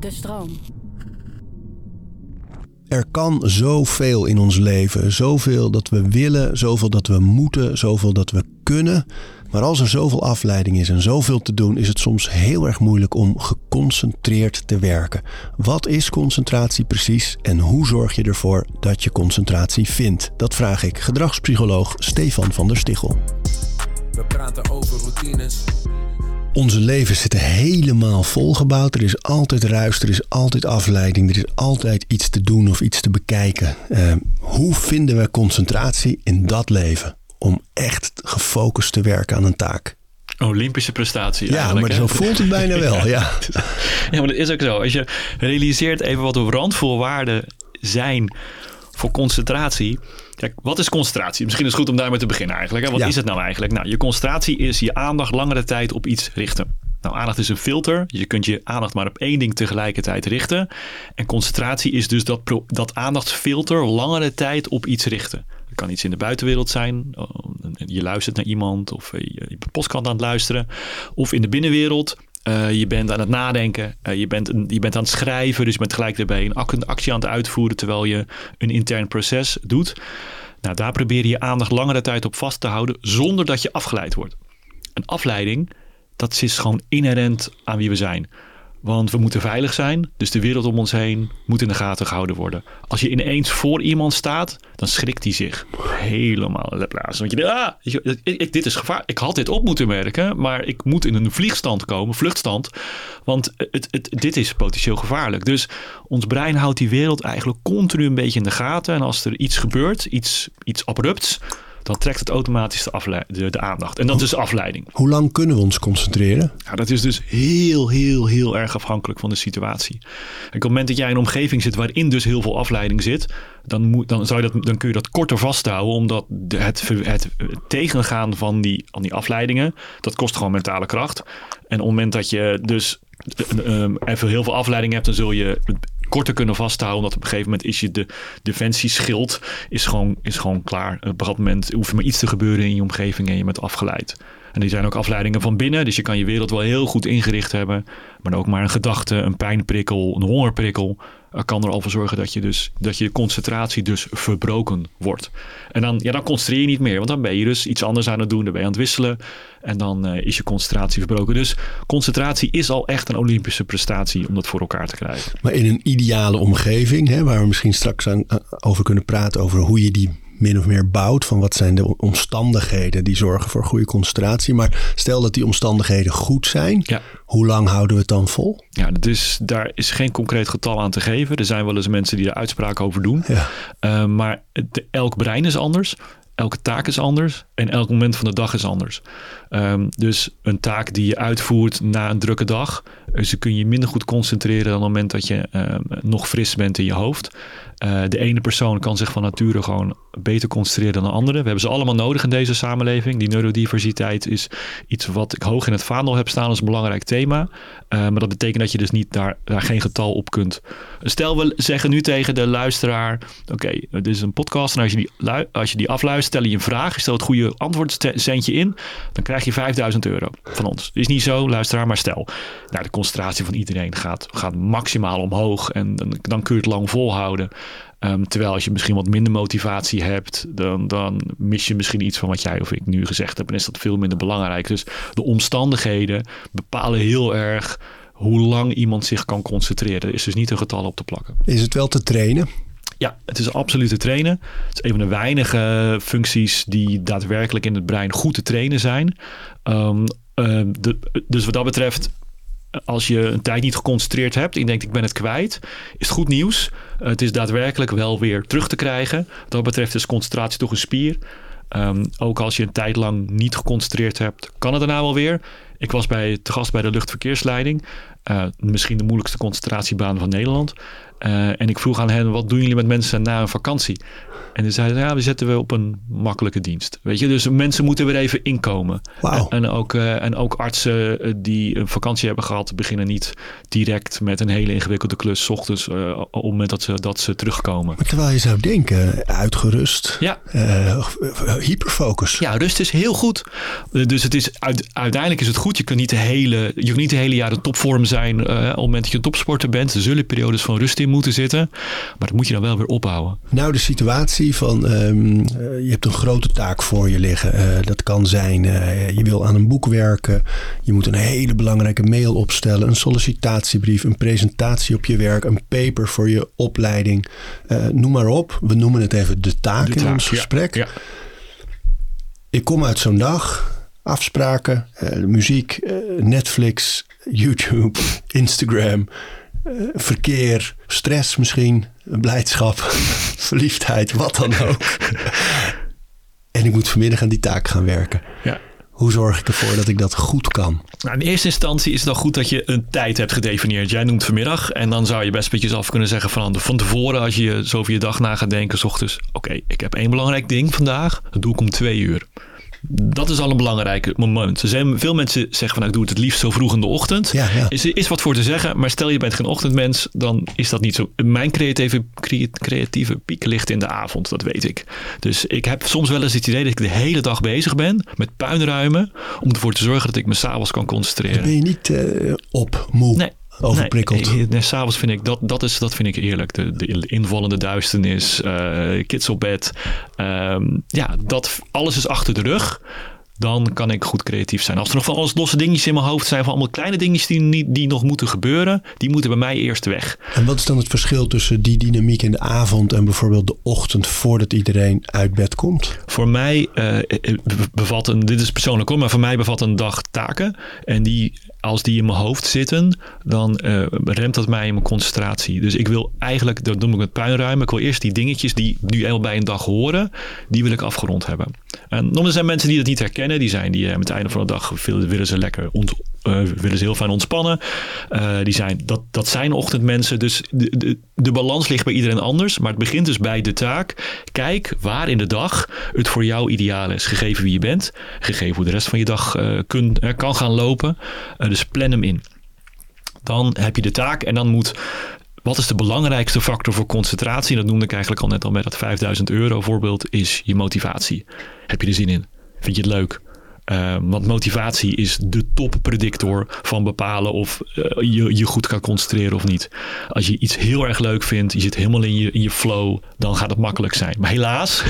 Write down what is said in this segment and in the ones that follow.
De stroom. Er kan zoveel in ons leven. Zoveel dat we willen, zoveel dat we moeten, zoveel dat we kunnen. Maar als er zoveel afleiding is en zoveel te doen, is het soms heel erg moeilijk om geconcentreerd te werken. Wat is concentratie precies en hoe zorg je ervoor dat je concentratie vindt? Dat vraag ik gedragspsycholoog Stefan van der Stichel. We praten over routines. Onze levens zitten helemaal volgebouwd. Er is altijd ruis, er is altijd afleiding, er is altijd iets te doen of iets te bekijken. Uh, hoe vinden we concentratie in dat leven om echt gefocust te werken aan een taak? Olympische prestatie. Ja, maar zo voelt het bijna wel. ja. ja. ja, maar dat is ook zo. Als je realiseert even wat de randvoorwaarden zijn voor concentratie. Kijk, wat is concentratie? Misschien is het goed om daarmee te beginnen eigenlijk. Wat is het nou eigenlijk? Nou, je concentratie is je aandacht langere tijd op iets richten. Nou, aandacht is een filter. Je kunt je aandacht maar op één ding tegelijkertijd richten. En concentratie is dus dat, dat aandachtsfilter langere tijd op iets richten. Het kan iets in de buitenwereld zijn. Oh, je luistert naar iemand of je bent postkant aan het luisteren. Of in de binnenwereld. Uh, je bent aan het nadenken, uh, je, bent je bent aan het schrijven, dus je bent gelijk daarbij een actie aan het uitvoeren terwijl je een intern proces doet. Nou, daar probeer je je aandacht langere tijd op vast te houden zonder dat je afgeleid wordt. Een afleiding, dat is gewoon inherent aan wie we zijn. Want we moeten veilig zijn, dus de wereld om ons heen moet in de gaten gehouden worden. Als je ineens voor iemand staat, dan schrikt hij zich helemaal de plaats. Want je denkt, ah, ik, dit is gevaar. Ik had dit op moeten merken, maar ik moet in een vliegstand komen, vluchtstand. Want het, dit is potentieel gevaarlijk. Dus ons brein houdt die wereld eigenlijk continu een beetje in de gaten. En als er iets gebeurt, iets, iets abrupts, dan trekt het automatisch de, de, de, aandacht. En dat is afleiding. Hoe lang kunnen we ons concentreren? Ja, dat is dus heel, heel, heel erg afhankelijk van de situatie. En op het moment dat jij in een omgeving zit waarin dus heel veel afleiding zit, dan, moet, dan, zou je dat, dan kun je dat korter vasthouden, omdat het, het tegengaan van die, van die afleidingen, dat kost gewoon mentale kracht. En op het moment dat je dus um, even heel veel afleiding hebt, dan zul je korter kunnen vasthouden. Omdat op een gegeven moment is je de defensieschild is gewoon, is gewoon klaar. Op een bepaald moment hoeft er maar iets te gebeuren in je omgeving en je bent afgeleid. En die zijn ook afleidingen van binnen. Dus je kan je wereld wel heel goed ingericht hebben. Maar ook maar een gedachte, een pijnprikkel, een hongerprikkel. kan er al voor zorgen dat je, dus, dat je concentratie dus verbroken wordt. En dan, ja, dan concentreer je niet meer. Want dan ben je dus iets anders aan het doen. Dan ben je aan het wisselen. En dan uh, is je concentratie verbroken. Dus concentratie is al echt een Olympische prestatie om dat voor elkaar te krijgen. Maar in een ideale omgeving, hè, waar we misschien straks aan, uh, over kunnen praten over hoe je die min of meer bouwt. Van wat zijn de omstandigheden die zorgen voor goede concentratie. Maar stel dat die omstandigheden goed zijn. Ja. Hoe lang houden we het dan vol? Ja, dus daar is geen concreet getal aan te geven. Er zijn wel eens mensen die er uitspraken over doen. Ja. Uh, maar elk brein is anders. Elke taak is anders en elk moment van de dag is anders. Um, dus een taak die je uitvoert na een drukke dag, dus kun je minder goed concentreren dan op het moment dat je um, nog fris bent in je hoofd. Uh, de ene persoon kan zich van nature gewoon beter concentreren dan de andere. We hebben ze allemaal nodig in deze samenleving. Die neurodiversiteit is iets wat ik hoog in het vaandel heb staan als een belangrijk thema. Uh, maar dat betekent dat je dus niet daar, daar geen getal op kunt. Stel, we zeggen nu tegen de luisteraar: Oké, dit is een podcast. En als je die, als je die afluistert, stel je een vraag. Je stelt het goede antwoord, zend je in. Dan krijg je 5000 euro van ons. Is niet zo, luisteraar, maar stel. Nou, de concentratie van iedereen gaat, gaat maximaal omhoog. En dan, dan kun je het lang volhouden. Um, terwijl als je misschien wat minder motivatie hebt, dan, dan mis je misschien iets van wat jij of ik nu gezegd heb. En is dat veel minder belangrijk. Dus de omstandigheden bepalen heel erg hoe lang iemand zich kan concentreren. Er is dus niet een getal op te plakken. Is het wel te trainen? Ja, het is absoluut te trainen. Het is een van de weinige functies die daadwerkelijk in het brein goed te trainen zijn. Um, uh, de, dus wat dat betreft als je een tijd niet geconcentreerd hebt en je denkt ik ben het kwijt, is het goed nieuws. het is daadwerkelijk wel weer terug te krijgen. Wat dat betreft is concentratie toch een spier. Um, ook als je een tijd lang niet geconcentreerd hebt, kan het daarna wel weer. Ik was bij, te gast bij de luchtverkeersleiding. Uh, misschien de moeilijkste concentratiebaan van Nederland. Uh, en ik vroeg aan hen, wat doen jullie met mensen na een vakantie? En ze zeiden, ja, we zetten we op een makkelijke dienst. Weet je, dus mensen moeten weer even inkomen. Wow. En, ook, uh, en ook artsen eh, die een vakantie hebben gehad, beginnen niet direct met een hele ingewikkelde klus, s ochtends, uh, op het moment dat ze, dat ze terugkomen. Maar terwijl je zou denken, uitgerust, ja. hyperfocus. Ja, rust is heel goed. Dus het is, uiteindelijk is het goed goed. Je kunt niet de hele, je kunt niet de hele jaar in topvorm zijn uh, op het moment dat je een topsporter bent. Er zullen periodes van rust in moeten zitten. Maar dat moet je dan wel weer opbouwen. Nou, de situatie van um, je hebt een grote taak voor je liggen. Uh, dat kan zijn, je wil aan een boek werken. Je moet een hele belangrijke mail opstellen. Een sollicitatiebrief, een presentatie op je werk. Een paper voor je opleiding. noem maar op. We noemen het even de taak, de taak in ons gesprek. Ja. Ik kom uit zo'n dag afspraken, uh, muziek, uh, Netflix, YouTube, Instagram, uh, verkeer, stress misschien, blijdschap, verliefdheid, wat dan ook. en ik moet vanmiddag aan die taak gaan werken. Ja. Hoe zorg ik ervoor dat ik dat goed kan? Nou, in eerste instantie is het dan goed dat je een tijd hebt gedefinieerd. Jij noemt vanmiddag en dan zou je best met jezelf kunnen zeggen van, van tevoren als je zo over je dag na gaat denken, s ochtends, oké, ik heb één belangrijk ding vandaag, dat doe ik om twee uur dat is al een belangrijk moment. Er zijn veel mensen zeggen van nou, ik doe het het liefst zo vroeg in de ochtend. Ja, ja. Is, is wat voor te zeggen, maar stel je bent geen ochtendmens, dan is dat niet zo. Mijn creatieve, creatieve piek ligt in de avond, dat weet ik. Dus ik heb soms wel eens het idee dat ik de hele dag bezig ben met puinruimen om ervoor te zorgen dat ik me s'avonds kan concentreren. ben je niet uh, op, moe? Nee, overprikkeld. Nee, nee, s'avonds vind ik dat, dat, is, dat vind ik eerlijk. De, de invallende duisternis, uh, kids op bed. Um, ja, dat alles is achter de rug dan kan ik goed creatief zijn. Als er nog van alles losse dingetjes in mijn hoofd zijn, van allemaal kleine dingetjes die, niet, die nog moeten gebeuren, die moeten bij mij eerst weg. En wat is dan het verschil tussen die dynamiek in de avond en bijvoorbeeld de ochtend voordat iedereen uit bed komt? Voor mij uh, bevat een, dit is persoonlijk hoor, maar voor mij bevat een dag taken. En die, als die in mijn hoofd zitten, dan uh, remt dat mij in mijn concentratie. Dus ik wil eigenlijk, dat noem ik het puinruimen, ik wil eerst die dingetjes die nu eenmaal bij een dag horen, die wil ik afgerond hebben. En er zijn mensen die dat niet herkennen die zijn die uh, met het einde van de dag willen ze lekker ont, uh, willen ze heel fijn ontspannen. Uh, die zijn, dat, dat zijn ochtendmensen. Dus de, de, de, balans ligt bij iedereen anders. Maar het begint dus bij de taak. Kijk waar in de dag het voor jou ideaal is. Gegeven wie je bent. Gegeven hoe de rest van je dag kun, kan gaan lopen. dus plan hem in. Dan heb je de taak en dan moet wat is de belangrijkste factor voor concentratie? Dat noemde ik eigenlijk al net al met dat 5000 euro voorbeeld, is je motivatie. Heb je er zin in? Vind je het leuk? Uh, want motivatie is de toppredictor van bepalen of uh, je je goed kan concentreren of niet. Als je iets heel erg leuk vindt, je zit helemaal in je, in je flow, dan gaat het makkelijk zijn. Maar helaas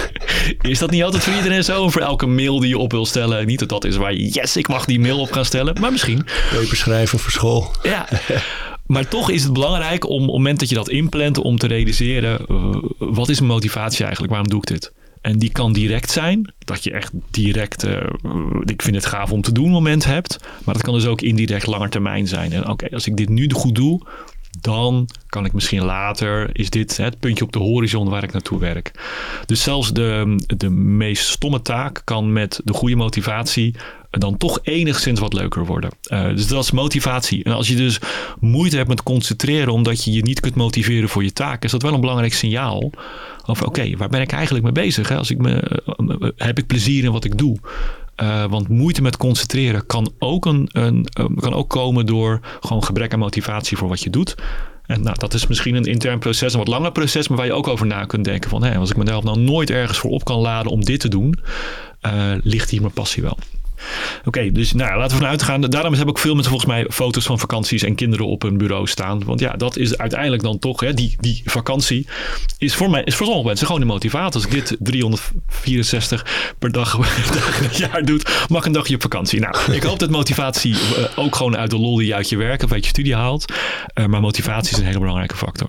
is dat niet altijd voor iedereen zo. Voor elke mail die je op wil stellen. Niet dat dat is waar je, yes, ik mag die mail op gaan stellen. Maar misschien. Paper schrijven voor school. Ja. Maar toch is het belangrijk om op het moment dat je dat inplant, om te realiseren, uh, wat is mijn motivatie eigenlijk? Waarom doe ik dit? En die kan direct zijn. Dat je echt direct, uh, ik vind het gaaf om te doen, moment hebt. Maar dat kan dus ook indirect langer termijn zijn. En oké, als ik dit nu goed doe, dan kan ik misschien later, is dit het puntje op de horizon waar ik naartoe werk. Dus zelfs de, de meest stomme taak kan met de goede motivatie dan toch enigszins wat leuker worden. Uh, dus dat is motivatie. En als je dus moeite hebt met concentreren omdat je je niet kunt motiveren voor je taak, is dat wel een belangrijk signaal. Over oké, waar ben ik eigenlijk mee bezig? Als ik me, eh, heb ik plezier in wat ik doe? Uh, want moeite met concentreren kan ook, een, een, kan ook komen door gewoon gebrek aan motivatie voor wat je doet. En nou, dat is misschien een intern proces, een wat langer proces, maar waar je ook over na kunt denken van, hé, als ik mezelf nou nooit ergens voor op kan laden om dit te doen, uh, ligt hier mijn passie wel. Oké, dus nou, laten we vanuit gaan. Daarom heb ik veel mensen volgens mij foto's van vakanties en kinderen op hun bureau staan. Want ja, dat is uiteindelijk dan toch, die, die vakantie is voor mij, is voor sommige mensen gewoon de motivatie. Als ik dit 364 per dag, het jaar doe, mag een dagje op vakantie. Nou, ik hoop dat motivatie uh, ook gewoon uit de lol die je uit je werk of uit je studie haalt. Uh, maar motivatie is een hele belangrijke factor.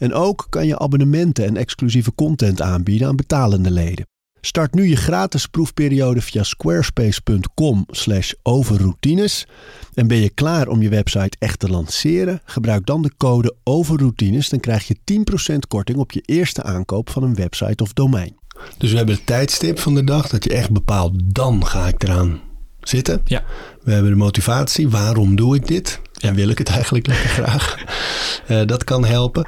En ook kan je abonnementen en exclusieve content aanbieden aan betalende leden. Start nu je gratis proefperiode via squarespace.com/overroutines. En ben je klaar om je website echt te lanceren? Gebruik dan de code overroutines. Dan krijg je 10% korting op je eerste aankoop van een website of domein. Dus we hebben het tijdstip van de dag dat je echt bepaalt, dan ga ik eraan zitten. Ja. We hebben de motivatie. Waarom doe ik dit? En wil ik het eigenlijk lekker graag? Uh, dat kan helpen.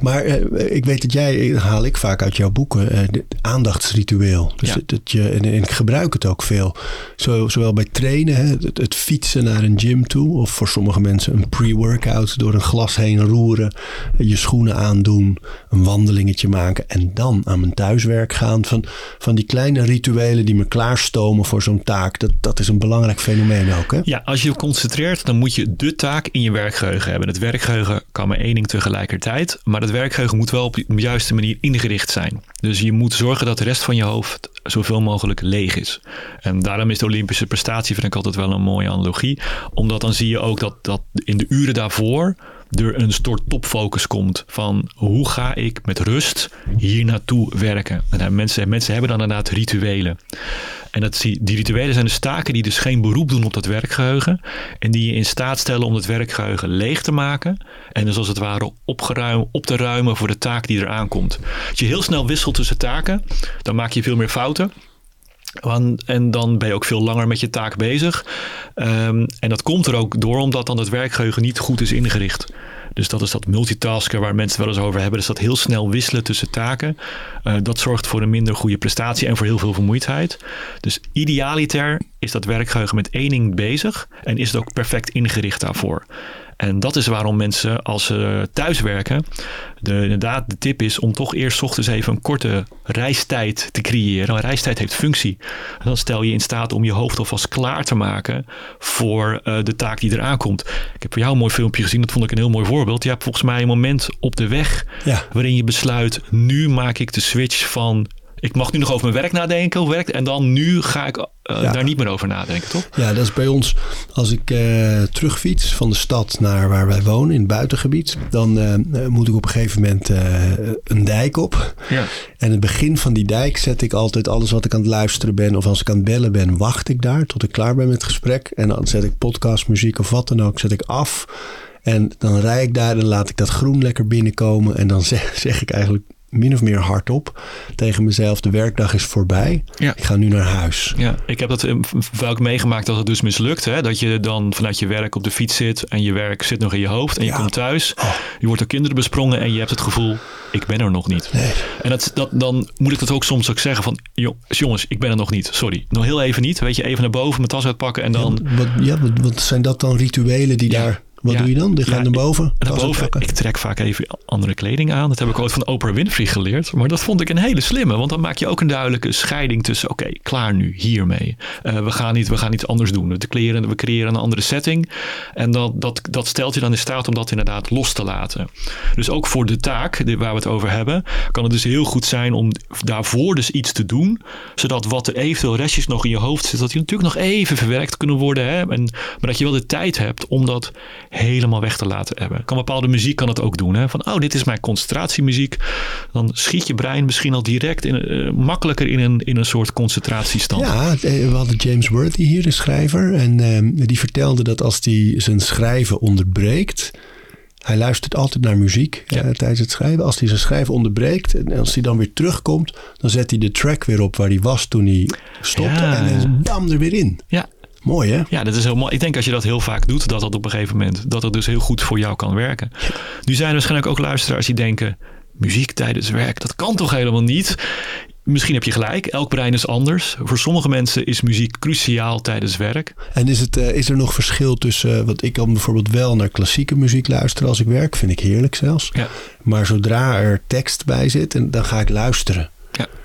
Maar uh, ik weet dat jij, haal ik vaak uit jouw boeken, uh, aandachtsritueel. Dus Ja. dat, dat je, en, en ik gebruik het ook veel. Zo, zowel bij trainen, hè, het, het fietsen naar een gym toe. Of voor sommige mensen een pre-workout door een glas heen roeren. Je schoenen aandoen, een wandelingetje maken. En dan aan mijn thuiswerk gaan. Van, van die kleine rituelen die me klaarstomen voor zo'n taak. Dat, dat is een belangrijk fenomeen ook. Hè? Ja, als je je concentreert, dan moet je de taak in je werkgeheugen hebben. Het werkgeheugen kan maar één ding tegelijkertijd. Maar het werkgeheugen moet wel op de juiste manier ingericht zijn. Dus je moet zorgen dat de rest van je hoofd zoveel mogelijk leeg is. En daarom is de Olympische prestatie, vind ik altijd wel een mooie analogie. Omdat dan zie je ook dat, dat in de uren daarvoor er een soort topfocus komt van hoe ga ik met rust hier naartoe werken. En dan mensen, mensen hebben dan inderdaad rituelen. En dat, die rituelen zijn dus taken die dus geen beroep doen op dat werkgeheugen. En die je in staat stellen om het werkgeheugen leeg te maken. En dus als het ware opgeruim, op te ruimen voor de taak die eraan komt. Als je heel snel wisselt tussen taken, dan maak je veel meer fouten. En dan ben je ook veel langer met je taak bezig. Ehm, en dat komt er ook door omdat dan het werkgeheugen niet goed is ingericht. Dus dat is dat multitasken waar mensen wel eens over hebben. Dus dat heel snel wisselen tussen taken. Eh, dat zorgt voor een minder goede prestatie en voor heel veel vermoeidheid. Dus idealiter is dat werkgeheugen met één ding bezig. En is het ook perfect ingericht daarvoor. En dat is waarom mensen als ze thuiswerken, de, inderdaad de tip is om toch eerst 's ochtends even een korte reistijd te creëren. Een reistijd heeft functie. En dan stel je in staat om je hoofd alvast klaar te maken voor eh, de taak die eraan komt. Ik heb voor jou een mooi filmpje gezien, dat vond ik een heel mooi voorbeeld. Je hebt volgens mij een moment op de weg Ja. waarin je besluit, nu maak ik de switch van... Ik mag nu nog over mijn werk nadenken, hoe werkt, en dan nu ga ik eh, Ja. daar niet meer over nadenken, toch? Ja, dat is bij ons. Als ik eh, terugfiets van de stad naar waar wij wonen, in het buitengebied, dan eh, moet ik op een gegeven moment een dijk op. Ja. En het begin van die dijk zet ik altijd alles wat ik aan het luisteren ben of als ik aan het bellen ben, wacht ik daar tot ik klaar ben met het gesprek. En dan zet ik podcast, muziek of wat dan ook, zet ik af. En dan rij ik daar en laat ik dat groen lekker binnenkomen. En dan zeg, zeg ik eigenlijk min of meer hardop tegen mezelf, de werkdag is voorbij. Ja. Ik ga nu naar huis. Ja, ik heb dat eh, vaak meegemaakt dat het dus mislukt. Hè? Dat je dan vanuit je werk op de fiets zit en je werk zit nog in je hoofd. En je Ja. komt thuis, Oh. je wordt door kinderen besprongen en je hebt het gevoel, ik ben er nog niet. Nee. En dat, dat, dan moet ik dat ook soms ook zeggen van, "Jo- jongens, ik ben er nog niet. Sorry, nog heel even niet. Weet je, even naar boven, mijn tas uitpakken en dan... Ja, wat, ja, wat, wat zijn dat dan rituelen die daar... Wat Ja. doe je dan? Die gaan Ja, naar boven? Naar ik trek vaak even andere kleding aan. Dat heb ik ooit van Oprah Winfrey geleerd. Maar dat vond ik een hele slimme. Want dan maak je ook een duidelijke scheiding tussen... oké, klaar nu, hiermee. Eh, we, gaan niet, we gaan iets anders doen. We creëren, we creëren een andere setting. En dat, dat, dat stelt je dan in staat om dat inderdaad los te laten. Dus ook voor de taak waar we het over hebben... kan het dus heel goed zijn om daarvoor dus iets te doen. Zodat wat er eventueel restjes nog in je hoofd zit... dat die natuurlijk nog even verwerkt kunnen worden. Hè? En, maar dat je wel de tijd hebt om dat helemaal weg te laten hebben. Kan bepaalde muziek kan het ook doen. Hè? Van, oh, dit is mijn concentratiemuziek. Dan schiet je brein misschien al direct in, eh, makkelijker in een, in een soort concentratiestand. Ja, eh, we hadden James Worthy hier, de schrijver. En ehm, die vertelde dat als hij zijn schrijven onderbreekt... Hij luistert altijd naar muziek Ja. eh, tijdens het schrijven. Als hij zijn schrijven onderbreekt en als hij dan weer terugkomt... dan zet hij de track weer op waar hij was toen hij stopte. Ja. En dan bam er weer in. ja. Mooi hè? Ja, dat is heel mooi. Ik denk als je dat heel vaak doet, dat dat op een gegeven moment, dat het dus heel goed voor jou kan werken. Nu zijn er waarschijnlijk ook luisteraars die denken, muziek tijdens werk, dat kan toch helemaal niet? Misschien heb je gelijk, elk brein is anders. Voor sommige mensen is muziek cruciaal tijdens werk. En is, het, eh, is er nog verschil tussen... eh, want ik kan bijvoorbeeld wel naar klassieke muziek luisteren als ik werk. Vind ik heerlijk zelfs. Ja. Maar zodra er tekst bij zit, en dan ga ik luisteren.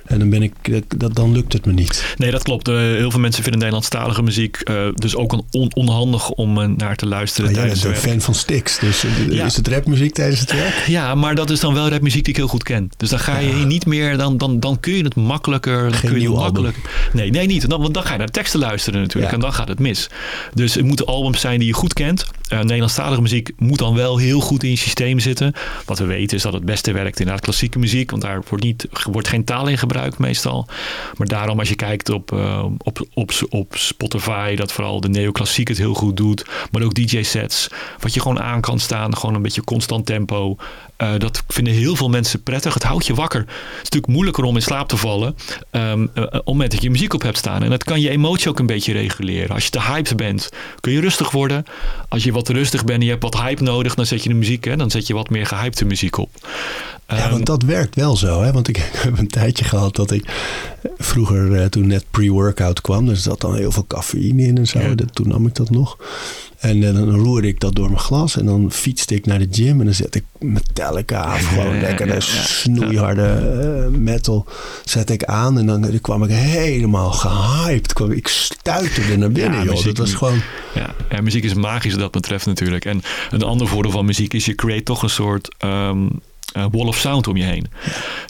Ja. En dan, ben ik, dat, dan lukt het me niet. Nee, dat klopt. Eh, heel veel mensen vinden Nederlandstalige muziek eh, dus ook een on- onhandig om eh, naar te luisteren Maar jij tijdens bent een fan van Styx. Dus Ja. is het rapmuziek tijdens het werk? Ja, maar dat is dan wel rapmuziek die ik heel goed ken. Dus dan ga je niet meer, dan, dan, dan kun je het makkelijker. Dan Geen kun je makkelijk. Nee, nee, niet. Dan, want dan ga je naar de teksten luisteren natuurlijk. Ja. En dan gaat het mis. Dus het moeten albums zijn die je goed kent. Uh, Nederlandstalige muziek moet dan wel heel goed in je systeem zitten. Wat we weten is dat het beste werkt inderdaad klassieke muziek. Want daar wordt, niet, wordt geen taal in gebruikt meestal. Maar daarom als je kijkt op, uh, op, op, op Spotify... dat vooral de neoclassiek het heel goed doet. Maar ook DJ-sets. Wat je gewoon aan kan staan. Gewoon een beetje constant tempo. Uh, dat vinden heel veel mensen prettig. Het houdt je wakker. Het is natuurlijk moeilijker om in slaap te vallen. Um, uh, op moment dat je muziek op hebt staan. En dat kan je emotie ook een beetje reguleren. Als je te hyped bent, kun je rustig worden. Als je wat rustig bent en je hebt wat hype nodig, dan zet je de muziek. Hè, dan zet je wat meer gehypte muziek op. Ja, want ehm, dat werkt wel zo. Hè? Want ik heb een tijdje gehad dat ik vroeger, uh, toen net pre-workout kwam, er zat dan heel veel cafeïne in en zo. Ja. Dat, toen nam ik dat nog. En uh, dan roerde ik dat door mijn glas en dan fietste ik naar de gym en dan zet ik Metallica af. Gewoon lekker de snoeiharde uh, metal zet ik aan en dan, dan kwam ik helemaal gehyped. Kwam, ik stuiterde naar binnen, joh. Dat was gewoon... Ja, ja, muziek is magisch wat dat betreft natuurlijk. En een ander voordeel van muziek is je creëert toch een soort... Um, uh, wall of sound om je heen.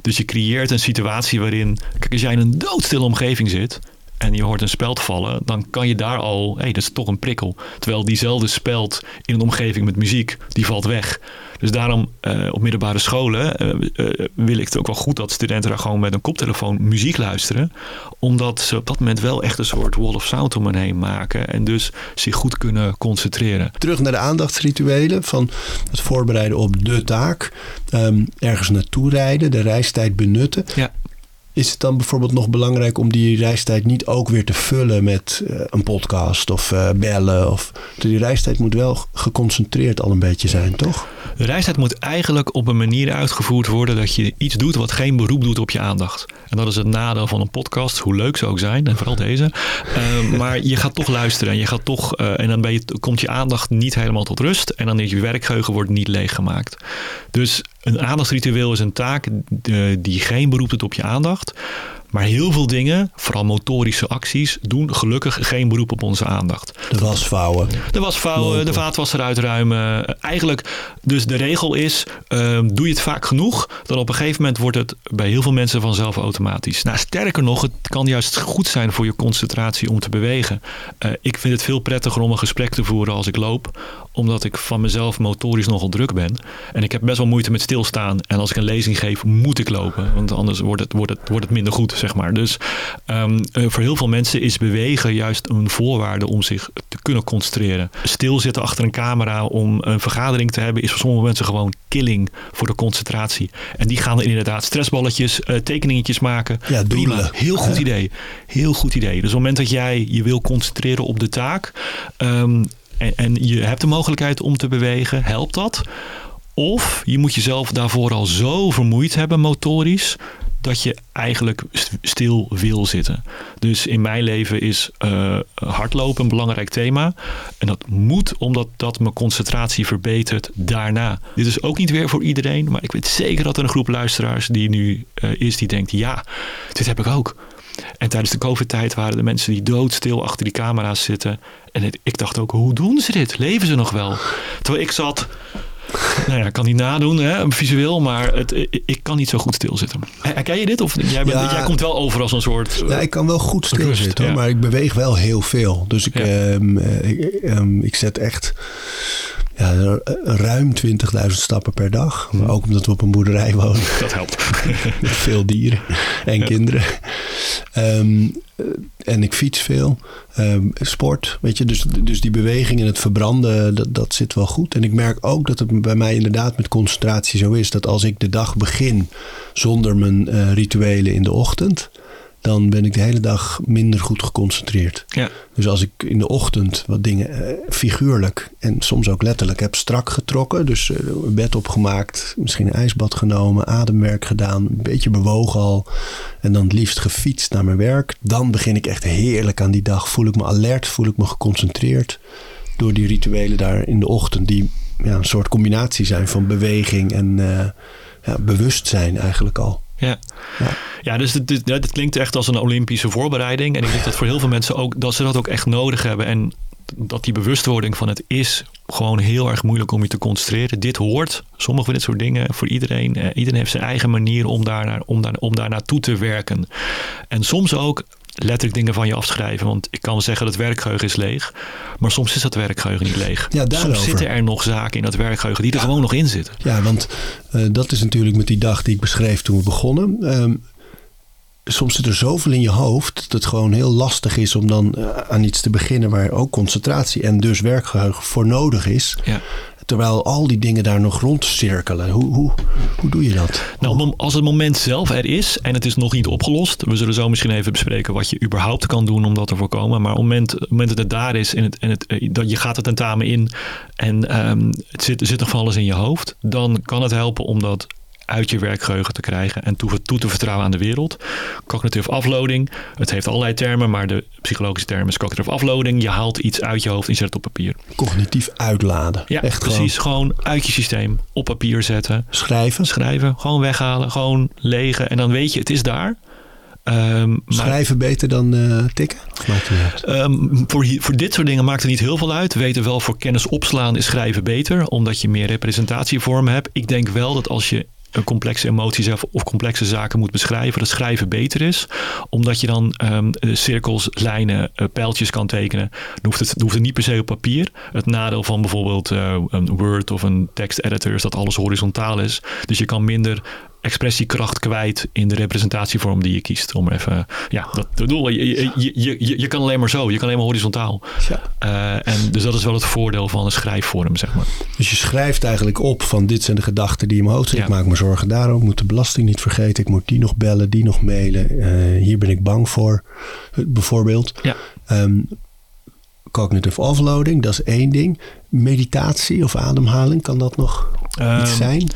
Dus je creëert een situatie waarin, kijk, als jij in een doodstille omgeving zit en je hoort een speld vallen, dan kan je daar al, hé, hey, dat is toch een prikkel. Terwijl diezelfde speld in een omgeving met muziek, die valt weg. Dus daarom uh, op middelbare scholen uh, uh, wil ik het ook wel goed dat studenten daar gewoon met een koptelefoon muziek luisteren. Omdat ze op dat moment wel echt een soort wall of sound om hen heen maken. En dus zich goed kunnen concentreren. Terug naar de aandachtsrituelen van het voorbereiden op de taak. Um, ergens naartoe rijden, de reistijd benutten. Ja. Is het dan bijvoorbeeld nog belangrijk om die reistijd niet ook weer te vullen met uh, een podcast of uh, bellen? Of, die reistijd moet wel geconcentreerd al een beetje zijn, toch? De reistijd moet eigenlijk op een manier uitgevoerd worden dat je iets doet wat geen beroep doet op je aandacht. En dat is het nadeel van een podcast, hoe leuk ze ook zijn, en vooral deze. Uh, maar je gaat toch luisteren en je gaat toch, en dan ben je, komt je aandacht niet helemaal tot rust. En dan is je werkgeheugen wordt niet leeggemaakt. Dus een aandachtsritueel is een taak die geen beroep doet op je aandacht. Maar heel veel dingen, vooral motorische acties, doen gelukkig geen beroep op onze aandacht. De was vouwen. De was vouwen, de vaatwasser uitruimen. Eigenlijk, dus de regel is, uh, doe je het vaak genoeg, dan op een gegeven moment wordt het bij heel veel mensen vanzelf automatisch. Nou, sterker nog, het kan juist goed zijn voor je concentratie om te bewegen. Uh, ik vind het veel prettiger om een gesprek te voeren als ik loop, omdat ik van mezelf motorisch nogal druk ben. En ik heb best wel moeite met stilstaan. En als ik een lezing geef, moet ik lopen, want anders wordt het, wordt het, wordt het minder goed zeg maar. Dus um, voor heel veel mensen is bewegen juist een voorwaarde om zich te kunnen concentreren. Stilzitten achter een camera om een vergadering te hebben is voor sommige mensen gewoon killing voor de concentratie. En die gaan er inderdaad stressballetjes, uh, tekeningetjes maken. Ja, doelen. Heel goed ja. idee. Heel goed idee. Dus op het moment dat jij je wil concentreren op de taak um, en, en je hebt de mogelijkheid om te bewegen, helpt dat? Of je moet jezelf daarvoor al zo vermoeid hebben motorisch dat je eigenlijk stil wil zitten. Dus in mijn leven is uh, hardlopen een belangrijk thema. En dat moet omdat dat mijn concentratie verbetert daarna. Dit is ook niet weer voor iedereen, maar ik weet zeker dat er een groep luisteraars die nu uh, is die denkt: ja, dit heb ik ook. En tijdens de COVID-tijd waren de mensen die doodstil achter die camera's zitten. En ik dacht ook, hoe doen ze dit? Leven ze nog wel? Terwijl ik zat nou ja, ik kan niet nadoen, hè, visueel, maar het, ik kan niet zo goed stilzitten. Herken je dit? Of jij, bent, ja, jij komt wel over als een soort. Ja, ik kan wel goed stilzitten, ja. maar ik beweeg wel heel veel. Dus ik, um, ik, um, ik zet echt ja, ruim 20.000 stappen per dag. Maar ook omdat we op een boerderij wonen. Dat helpt. Met veel dieren en ja. kinderen. Um, en ik fiets veel. Um, sport, weet je. Dus, dus die beweging en het verbranden, dat, dat zit wel goed. En ik merk ook dat het bij mij inderdaad met concentratie zo is. Dat als ik de dag begin zonder mijn uh, rituelen in de ochtend dan ben ik de hele dag minder goed geconcentreerd. Ja. Dus als ik in de ochtend wat dingen uh, figuurlijk en soms ook letterlijk heb strak getrokken, dus uh, bed opgemaakt, misschien een ijsbad genomen, ademwerk gedaan, een beetje bewogen al en dan het liefst gefietst naar mijn werk, dan begin ik echt heerlijk aan die dag. Voel ik me alert, voel ik me geconcentreerd door die rituelen daar in de ochtend, die ja, een soort combinatie zijn van beweging en uh, ja, bewustzijn eigenlijk al. Ja. ja. Ja, dus dit, dit, dit, klinkt echt als een Olympische voorbereiding. En ik denk dat voor heel veel mensen ook dat ze dat ook echt nodig hebben. En dat die bewustwording van het is gewoon heel erg moeilijk om je te concentreren. Dit hoort, sommige van dit soort dingen, voor iedereen. Uh, iedereen heeft zijn eigen manier om daar, naar, om, daar, om daar naartoe te werken. En soms ook letterlijk dingen van je afschrijven. Want ik kan zeggen dat het werkgeheugen is leeg. Maar soms is dat werkgeheugen niet leeg. Ja, soms zitten er nog zaken in dat werkgeheugen die er gewoon nog in zitten. Ja, want uh, dat is natuurlijk met die dag die ik beschreef toen we begonnen. Um, soms zit er zoveel in je hoofd dat het gewoon heel lastig is om dan uh, aan iets te beginnen waar ook concentratie en dus werkgeheugen voor nodig is. Ja. Terwijl al die dingen daar nog rondcirkelen. Hoe, hoe, hoe doe je dat? Nou, als het moment zelf er is en het is nog niet opgelost. We zullen zo misschien even bespreken wat je überhaupt kan doen om dat te voorkomen. Maar op het moment, dat het daar is en, het, en het, eh, dat je gaat het tentamen in en um, het zit, zit nog van alles in je hoofd. Dan kan het helpen om dat uit je werkgeheugen te krijgen en toe, toe, te vertrouwen aan de wereld. Cognitive afloading, het heeft allerlei termen, maar de psychologische term is cognitive afloading. Je haalt iets uit je hoofd en zet het op papier. Cognitief uitladen. Ja, Echt precies. Gewoon... uit je systeem op papier zetten. Schrijven. Schrijven, gewoon weghalen, gewoon legen en dan weet je, het is daar. Um, Schrijven beter dan uh, tikken? Um, voor, voor dit soort dingen maakt het niet heel veel uit. We weten wel, voor kennis opslaan is schrijven beter, omdat je meer representatievormen hebt. Ik denk wel dat als je complexe emoties of complexe zaken moet beschrijven, dat schrijven beter is. Omdat je dan um, cirkels, lijnen, uh, pijltjes kan tekenen. Dan hoeft, het, hoeft niet per se op papier. Het nadeel van bijvoorbeeld uh, een Word of een teksteditor is dat alles horizontaal is. Dus je kan minder expressiekracht kwijt in de representatievorm die je kiest. Om even, ja, dat bedoel je, je, je, je, je kan alleen maar zo, je kan alleen maar horizontaal. Ja. Uh, en dus dat is wel het voordeel van een schrijfvorm, zeg maar. Dus je schrijft eigenlijk op van dit zijn de gedachten die in mijn hoofd zitten. Ja. Ik maak me zorgen daarom, ik moet de belasting niet vergeten, ik moet die nog bellen, die nog mailen. Uh, hier ben ik bang voor, bijvoorbeeld. Ja. Um, cognitive offloading, dat is één ding. Meditatie of ademhaling, kan dat nog um, iets zijn?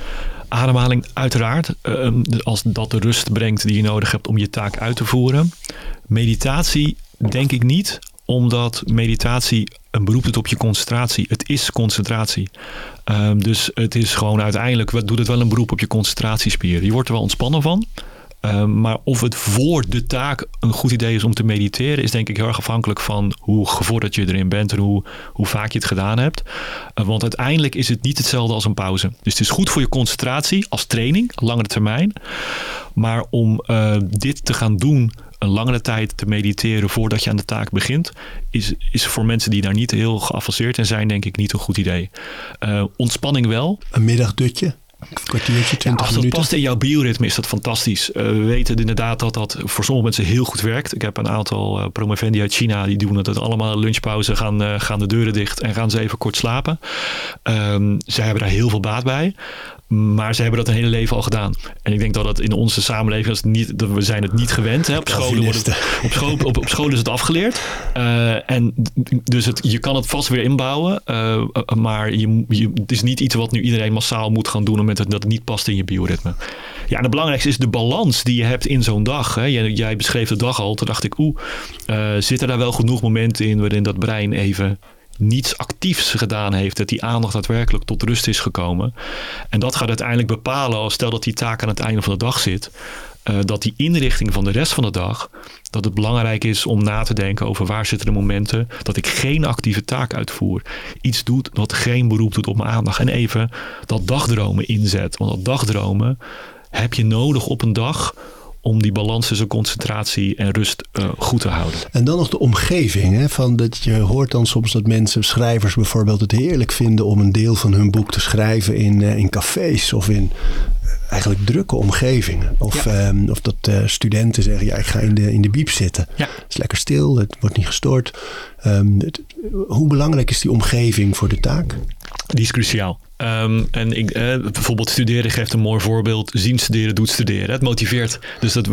Ademhaling uiteraard, ehm, als dat de rust brengt die je nodig hebt om je taak uit te voeren. Meditatie denk ik niet, omdat meditatie een beroep doet op je concentratie. Het is concentratie. Um, dus het is gewoon uiteindelijk, doet het wel een beroep op je concentratiespier. Je wordt er wel ontspannen van. Um, maar of het voor de taak een goed idee is om te mediteren, is denk ik heel erg afhankelijk van hoe gevorderd je erin bent en hoe, hoe vaak je het gedaan hebt. Uh, want uiteindelijk is het niet hetzelfde als een pauze. Dus het is goed voor je concentratie als training, langere termijn. Maar om uh, dit te gaan doen een langere tijd te mediteren voordat je aan de taak begint, is, is voor mensen die daar niet heel geavanceerd in zijn, denk ik niet een goed idee. Uh, ontspanning wel. Een middagdutje? Kwartiertje, 20 ja, als dat past in jouw bioritme is dat fantastisch. Uh, we weten inderdaad dat dat voor sommige mensen heel goed werkt. Ik heb een aantal uh, promovendi uit China die doen het allemaal lunchpauze, gaan, uh, gaan de deuren dicht en gaan ze even kort slapen. Um, zij hebben daar heel veel baat bij. Maar ze hebben dat een hele leven al gedaan. En ik denk dat dat in onze samenleving is niet, dat we zijn het niet gewend. Hè. Op, scholen wordt het, op, school, op, op school is het afgeleerd. Uh, en dus het, je kan het vast weer inbouwen. Uh, maar je, je, het is niet iets wat nu iedereen massaal moet gaan doen. Omdat het, dat het niet past in je bioritme. Ja, en het belangrijkste is de balans die je hebt in zo'n dag. Hè. Jij, jij, beschreef de dag al. Toen dacht ik, oeh, uh, zitten daar wel genoeg momenten in waarin dat brein even niets actiefs gedaan heeft, dat die aandacht daadwerkelijk tot rust is gekomen. En dat gaat uiteindelijk bepalen, als stel dat die taak aan het einde van de dag zit, uh, dat die inrichting van de rest van de dag, dat het belangrijk is om na te denken over waar zitten de momenten dat ik geen actieve taak uitvoer. Iets doet dat geen beroep doet op mijn aandacht. En even dat dagdromen inzet. Want dat dagdromen heb je nodig op een dag om die balans tussen concentratie en rust uh, goed te houden. En dan nog de omgeving. Hè? Van dat je hoort dan soms dat mensen, schrijvers bijvoorbeeld, het heerlijk vinden om een deel van hun boek te schrijven in, uh, in cafés of in uh, eigenlijk drukke omgevingen. Of, ja. um, of dat studenten zeggen, ja, ik ga in de, in de biep zitten. Ja. Het is lekker stil, het wordt niet gestoord. Um, het, hoe belangrijk is die omgeving voor de taak? Die is cruciaal. Um, en ik, eh, bijvoorbeeld studeren geeft een mooi voorbeeld. Zien studeren doet studeren. Het motiveert. Dus dat,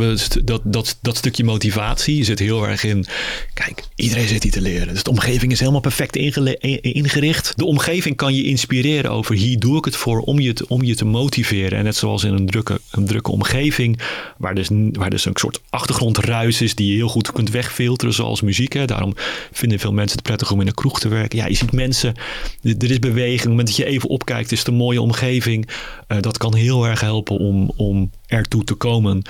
dat, dat, dat stukje motivatie zit heel erg in. Kijk, iedereen zit hier te leren. Dus de omgeving is helemaal perfect ingericht. De omgeving kan je inspireren over hier doe ik het voor om je te, om je te motiveren. En net zoals in een drukke, een drukke omgeving, waar dus, waar dus een soort achtergrondruis is die je heel goed kunt wegfilteren, zoals muziek. Hè. Daarom vinden veel mensen het prettig om in een kroeg te werken. Ja, je ziet mensen, er is beweging. Op het moment dat je even opkijkt kijkt, is een mooie omgeving. Uh, dat kan heel erg helpen om, om ertoe te komen.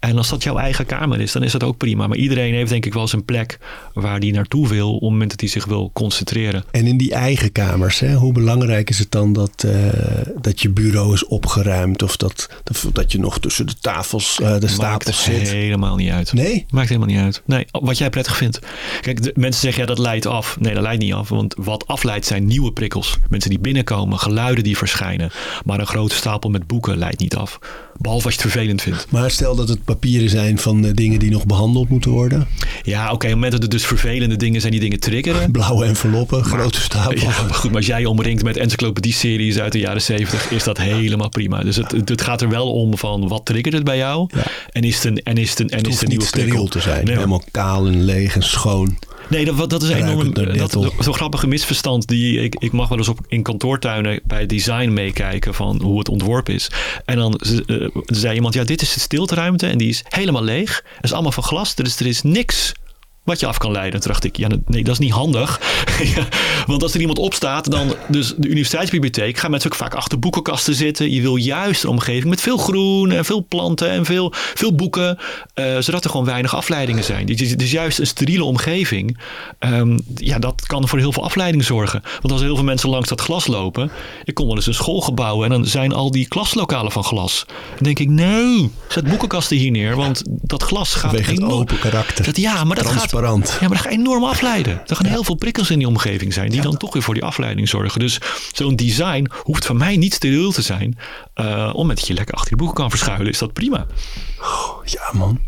En als dat jouw eigen kamer is, dan is dat ook prima. Maar iedereen heeft denk ik wel zijn plek waar die naartoe wil op het moment dat hij zich wil concentreren. En in die eigen kamers, hè, hoe belangrijk is het dan dat, uh, dat je bureau is opgeruimd of dat, dat je nog tussen de tafels, uh, de stapels zit? Maakt helemaal niet uit. Nee? Maakt helemaal niet uit. Nee, wat jij prettig vindt. Kijk, de, mensen zeggen ja, dat leidt af. Nee, dat leidt niet af. Want wat afleidt zijn nieuwe prikkels. Mensen die binnenkomen, geluiden die verschijnen. Maar een grote stapel met boeken leidt niet af. Behalve als je het vervelend vindt. Maar stel dat het papieren zijn van uh, dingen die nog behandeld moeten worden. Ja, oké. Okay, op het moment dat het dus vervelende dingen zijn die dingen triggeren. Blauwe enveloppen, grote stapels. Ja, maar goed. Maar als jij je omringt met encyclopedie-series uit de jaren zeventig, is dat helemaal prima. Dus het, het, gaat er wel om van wat triggert het bij jou? Ja. En is het een, en is het een, en het is het een nieuwe te zijn. Nee, Helemaal kaal en leeg en schoon. Nee, dat, dat is enorm. Dat, zo'n grappige misverstand die ik, ik mag wel eens op in kantoortuinen bij design meekijken van hoe het ontworpen is. En dan uh, zei iemand: Ja, dit is de stilteruimte en die is helemaal leeg. Het is allemaal van glas, dus er is niks wat je af kan leiden. Toen dacht ik, ja, nee, dat is niet handig. Want als er iemand opstaat, dan dus de universiteitsbibliotheek gaan mensen ook vaak achter boekenkasten zitten. Je wil juist een omgeving met veel groen en veel planten en veel, veel boeken, uh, zodat er gewoon weinig afleidingen zijn. Dus, dus juist een steriele omgeving, um, ja, dat kan voor heel veel afleiding zorgen. Want als er heel veel mensen langs dat glas lopen, ik kom wel eens een schoolgebouw en dan zijn al die klaslokalen van glas. Dan denk ik, nee, zet boekenkasten hier neer, want dat glas gaat Vanwege het open karakter. Dat, ja, maar dat gaat ja, maar dat gaat enorm afleiden. Er gaan heel veel prikkels in die omgeving zijn die dan toch weer voor die afleiding zorgen. Dus zo'n design hoeft van mij niet steriel te zijn. Uh, om met je lekker achter je boeken kan verschuilen, is dat prima. Oh, ja, man.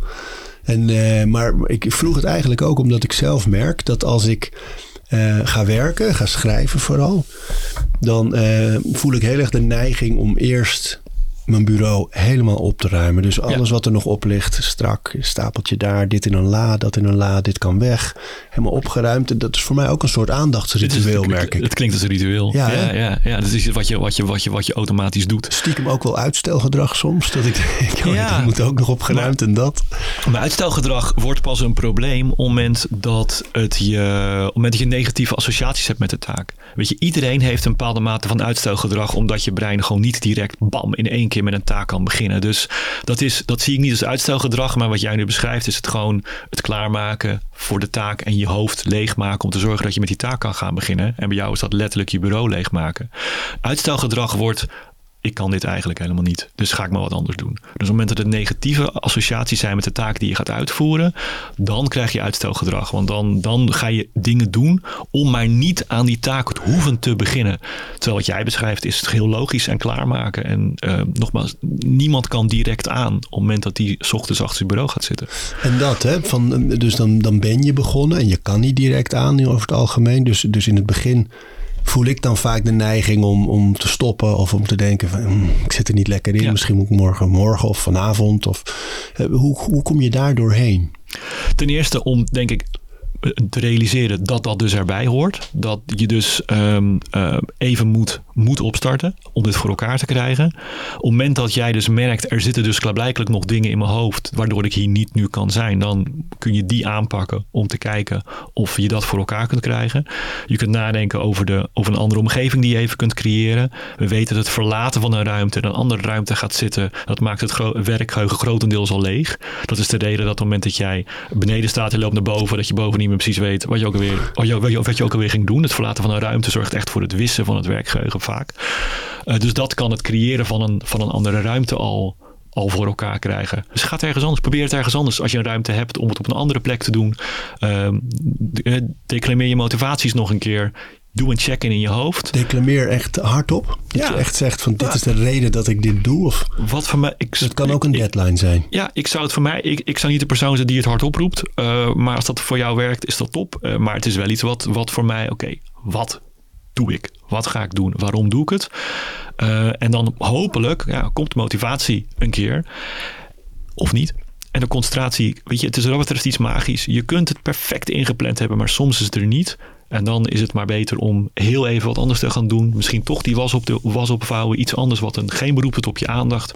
En, uh, maar ik vroeg het eigenlijk ook omdat ik zelf merk dat als ik uh, ga werken, ga schrijven vooral, dan voel ik heel erg de neiging om eerst mijn bureau helemaal op te ruimen. Dus alles wat er nog op ligt, strak, stapeltje daar, dit in een la, dat in een la, dit kan weg. Helemaal opgeruimd. En dat is voor mij ook een soort aandachtsritueel, merk ik. Het klinkt als een ritueel. Ja, ja, ja, ja, Dat is wat je, wat, je, wat, je, wat je automatisch doet. Stiekem ook wel uitstelgedrag soms. Dat ik denk, oh, ja. dat moet ook nog opgeruimd en dat. Maar uitstelgedrag wordt pas een probleem op het moment dat, het je, op het moment dat je negatieve associaties hebt met de taak. Weet je, iedereen heeft een bepaalde mate van uitstelgedrag, omdat je brein gewoon niet direct bam in één keer met een taak kan beginnen. Dus dat, is, dat zie ik niet als uitstelgedrag, maar wat jij nu beschrijft is het gewoon het klaarmaken voor de taak en je hoofd leegmaken om te zorgen dat je met die taak kan gaan beginnen. En bij jou is dat letterlijk je bureau leegmaken. Uitstelgedrag wordt ik kan dit eigenlijk helemaal niet. Dus ga ik maar wat anders doen. Dus op het moment dat er negatieve associaties zijn met de taak die je gaat uitvoeren, dan krijg je uitstelgedrag. Want dan, dan ga je dingen doen om maar niet aan die taak te hoeven te beginnen. Terwijl wat jij beschrijft is het heel logisch en klaarmaken. En uh, nogmaals, niemand kan direct aan op het moment dat hij ochtends achter zijn bureau gaat zitten. En dat, hè? Van, dus dan, dan ben je begonnen en je kan niet direct aan over het algemeen. Dus, dus in het begin voel ik dan vaak de neiging om, om te stoppen of om te denken van hm, ik zit er niet lekker in. Misschien moet ik morgen, morgen of vanavond. Of, uh, hoe, hoe kom je daar doorheen? Ten eerste om, denk ik, te realiseren dat dat dus erbij hoort. Dat je dus um, uh, even moet, moet opstarten om dit voor elkaar te krijgen. Op het moment dat jij dus merkt, er zitten dus klaarblijkelijk nog dingen in mijn hoofd waardoor ik hier niet nu kan zijn, dan kun je die aanpakken om te kijken of je dat voor elkaar kunt krijgen. Je kunt nadenken over, de, over een andere omgeving die je even kunt creëren. We weten dat het verlaten van een ruimte in een andere ruimte gaat zitten, dat maakt het werkgeheugen grotendeels al leeg. Dat is de reden dat op het moment dat jij beneden staat en loopt naar boven, dat je boven niet meer precies weet wat je ook alweer, wat je ook alweer ging doen. Het verlaten van een ruimte zorgt echt voor het wissen van het werkgeheugen vaak. Uh, dus dat kan het creëren van een, van een andere ruimte al, al voor elkaar krijgen. Dus ga het ergens anders. Probeer het ergens anders. Als je een ruimte hebt om het op een andere plek te doen. Uh, declameer je motivaties nog een keer. Doe een check-in in je hoofd. Declameer echt hardop. Dat ja. je echt zegt van dit ja. is de reden dat ik dit doe. Of wat voor mij. Ik, het kan ook een deadline zijn. Ja, ik zou het voor mij. Ik, ik zou niet de persoon zijn die het hardop roept. Uh, maar als dat voor jou werkt, is dat top. Uh, maar het is wel iets wat, wat voor mij. Oké, okay, wat doe ik? Wat ga ik doen? Waarom doe ik het? Uh, en dan hopelijk ja, komt de motivatie een keer. Of niet. En de concentratie, weet je, het is wat betreft iets magisch. Je kunt het perfect ingepland hebben, maar soms is het er niet. En dan is het maar beter om heel even wat anders te gaan doen. Misschien toch die was, op de, was opvouwen. Iets anders wat een, geen beroep het op je aandacht.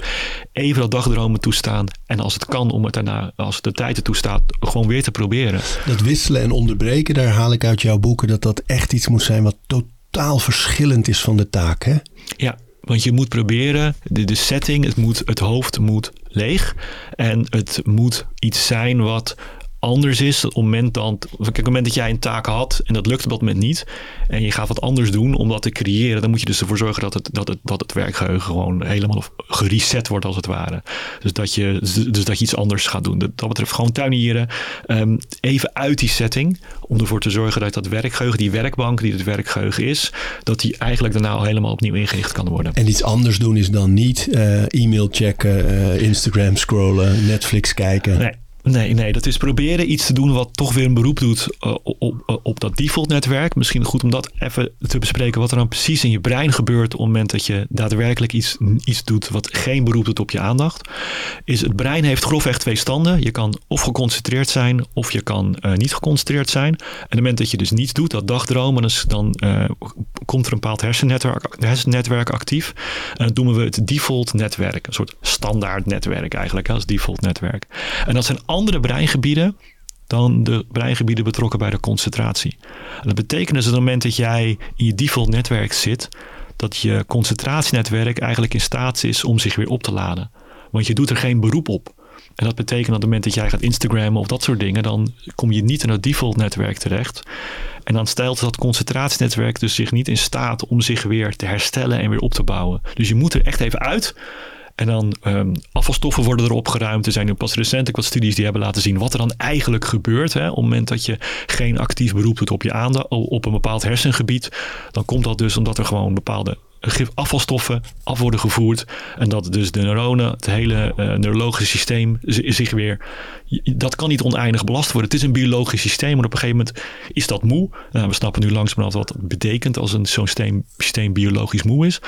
Even dat dagdromen toestaan. En als het kan om het daarna, als de tijd er toestaat, gewoon weer te proberen. Dat wisselen en onderbreken, daar haal ik uit jouw boeken dat dat echt iets moet zijn wat totaal totaal verschillend is van de taak. Hè? Ja, want je moet proberen, de, de setting, het, moet, het hoofd moet leeg. En het moet iets zijn wat anders is. Op het moment, dan, kijk, op het moment dat jij een taak had en dat lukt op dat moment niet. En je gaat wat anders doen om dat te creëren. Dan moet je dus ervoor zorgen dat het, dat het, dat het werkgeheugen gewoon helemaal gereset wordt als het ware. Dus dat je, dus dat je iets anders gaat doen. Dat betreft gewoon tuinieren. Um, even uit die setting. Om ervoor te zorgen dat dat werkgeheugen, die werkbank die het werkgeheugen is. Dat die eigenlijk daarna al helemaal opnieuw ingericht kan worden. En iets anders doen is dan niet uh, e-mail checken, uh, Instagram scrollen, Netflix kijken. Nee. Nee, nee, dat is proberen iets te doen wat toch weer een beroep doet uh, op, op, dat default netwerk. Misschien goed om dat even te bespreken wat er dan precies in je brein gebeurt op het moment dat je daadwerkelijk iets, iets doet wat geen beroep doet op je aandacht. Is het brein heeft grofweg twee standen. Je kan of geconcentreerd zijn of je kan uh, niet geconcentreerd zijn. En op het moment dat je dus niets doet, dat dagdromen, dan uh, komt er een bepaald hersennetwerk, hersennetwerk actief. En dat noemen we het default netwerk. Een soort standaard netwerk eigenlijk als default netwerk. En dat zijn andere breingebieden dan de breingebieden betrokken bij de concentratie. En dat betekent dus op het moment dat jij in je default netwerk zit, dat je concentratienetwerk eigenlijk in staat is om zich weer op te laden. Want je doet er geen beroep op. En dat betekent dat op het moment dat jij gaat Instagrammen of dat soort dingen, dan kom je niet in het default netwerk terecht. En dan stelt dat concentratienetwerk dus zich niet in staat om zich weer te herstellen en weer op te bouwen. Dus je moet er echt even uit. En dan um, afvalstoffen worden erop geruimd. Er zijn nu pas recent wat studies die hebben laten zien wat er dan eigenlijk gebeurt. Hè. Op het moment dat je geen actief beroep doet op je aandacht, op een bepaald hersengebied, dan komt dat dus omdat er gewoon bepaalde afvalstoffen af worden gevoerd. En dat dus de neuronen, het hele uh, neurologische systeem zich weer... Dat kan niet oneindig belast worden. Het is een biologisch systeem, maar op een gegeven moment is dat moe. Nou, we snappen nu langzamerhand wat het betekent als een zo'n systeem, systeem biologisch moe is.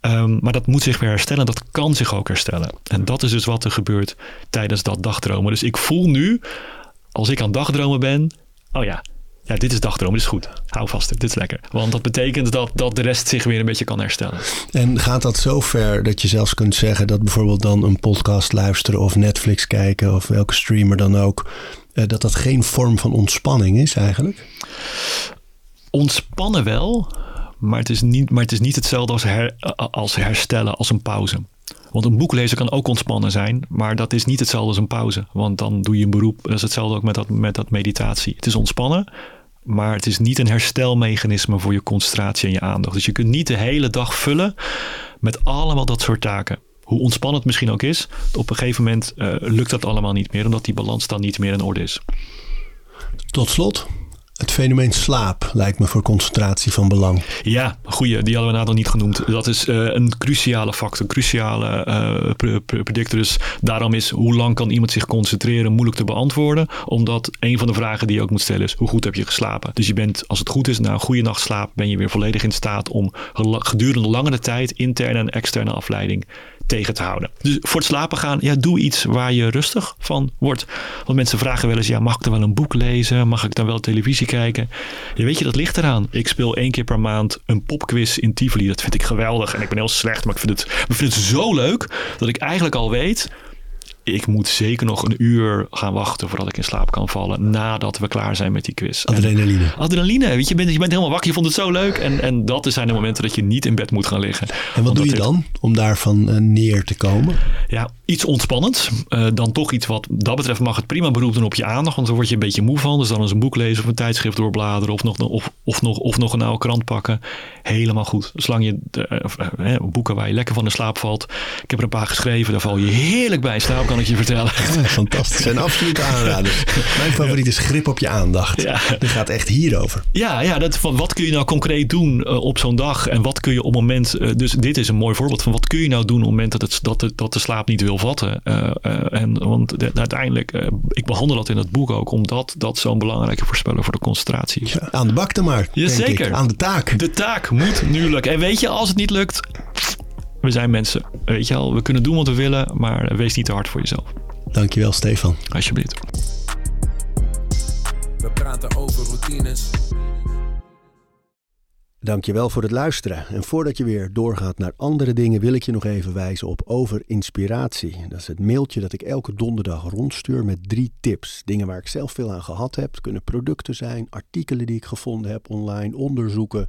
Um, maar dat moet zich weer herstellen. Dat kan zich ook herstellen. En dat is dus wat er gebeurt tijdens dat dagdromen. Dus ik voel nu, als ik aan dagdromen ben... Oh ja, ja, dit is dagdroom, dit is goed. Hou vast, dit is lekker. Want dat betekent dat, dat de rest zich weer een beetje kan herstellen. En gaat dat zo ver dat je zelfs kunt zeggen dat bijvoorbeeld dan een podcast luisteren of Netflix kijken of welke streamer dan ook, eh, dat dat geen vorm van ontspanning is eigenlijk? Ontspannen wel, maar het is niet, maar het is niet hetzelfde als, her, als herstellen, als een pauze. Want een boek lezen kan ook ontspannen zijn, maar dat is niet hetzelfde als een pauze. Want dan doe je een beroep. Dat is hetzelfde ook met dat, met dat meditatie. Het is ontspannen, maar het is niet een herstelmechanisme voor je concentratie en je aandacht. Dus je kunt niet de hele dag vullen met allemaal dat soort taken. Hoe ontspannend het misschien ook is, op een gegeven moment uh, lukt dat allemaal niet meer, omdat die balans dan niet meer in orde is. Tot slot, het fenomeen slaap lijkt me voor concentratie van belang. Ja, goeie, die hadden we nog niet genoemd. Dat is uh, een cruciale factor, een cruciale uh, predictor. Dus daarom is hoe lang kan iemand zich concentreren moeilijk te beantwoorden. Omdat een van de vragen die je ook moet stellen is hoe goed heb je geslapen. Dus je bent, als het goed is, na een goede nacht slaap ben je weer volledig in staat om gedurende langere tijd interne en externe afleiding tegen te houden. Dus voor het slapen gaan, ja, doe iets waar je rustig van wordt. Want mensen vragen wel eens, ja, mag ik dan wel een boek lezen? Mag ik dan wel televisie kijken? Ja, weet je, dat ligt eraan. Ik speel één keer per maand een popquiz in Tivoli. Dat vind ik geweldig. En ik ben heel slecht, maar ik vind het, ik vind het zo leuk dat ik eigenlijk al weet ik moet zeker nog een uur gaan wachten voordat ik in slaap kan vallen. Nadat we klaar zijn met die quiz. Adrenaline. En adrenaline. Weet je, je bent, je bent helemaal wakker. Je vond het zo leuk. En, en dat zijn de momenten dat je niet in bed moet gaan liggen. En wat doe je dan om daarvan uh, neer te komen? Ja, iets ontspannends. Uh, dan toch iets wat dat betreft mag het prima beroep doen op je aandacht. Want dan word je een beetje moe van. Dus dan eens een boek lezen of een tijdschrift doorbladeren. Of nog, of, of nog, of nog een oude krant pakken. Helemaal goed. Zolang je uh, boeken waar je lekker van de slaap valt. Ik heb er een paar geschreven. Daar val je heerlijk bij in slaap kan ik je vertellen. Fantastisch. Zijn absoluut aanraders. Mijn favoriet is grip op je aandacht. Ja. Die gaat echt hierover. Ja, ja dat, van wat kun je nou concreet doen uh, op zo'n dag? En wat kun je op het moment... Uh, dus dit is een mooi voorbeeld van wat kun je nou doen op het moment dat, het, dat, de, dat de slaap niet wil vatten. Uh, en, want de, uiteindelijk, ik behandel dat in het boek ook, omdat dat zo'n belangrijke voorspeller voor de concentratie is. Ja, aan de bak dan maar. Jazeker. Aan de taak. De taak moet nu lukken. En weet je, als het niet lukt, we zijn mensen. Weet je al, we kunnen doen wat we willen, maar wees niet te hard voor jezelf. Dankjewel, Stefan. Alsjeblieft. We praten over routines. Dankjewel voor het luisteren. En voordat je weer doorgaat naar andere dingen, wil ik je nog even wijzen op Over Inspiratie. Dat is het mailtje dat ik elke donderdag rondstuur met drie tips. Dingen waar ik zelf veel aan gehad heb. Het kunnen producten zijn, artikelen die ik gevonden heb online, onderzoeken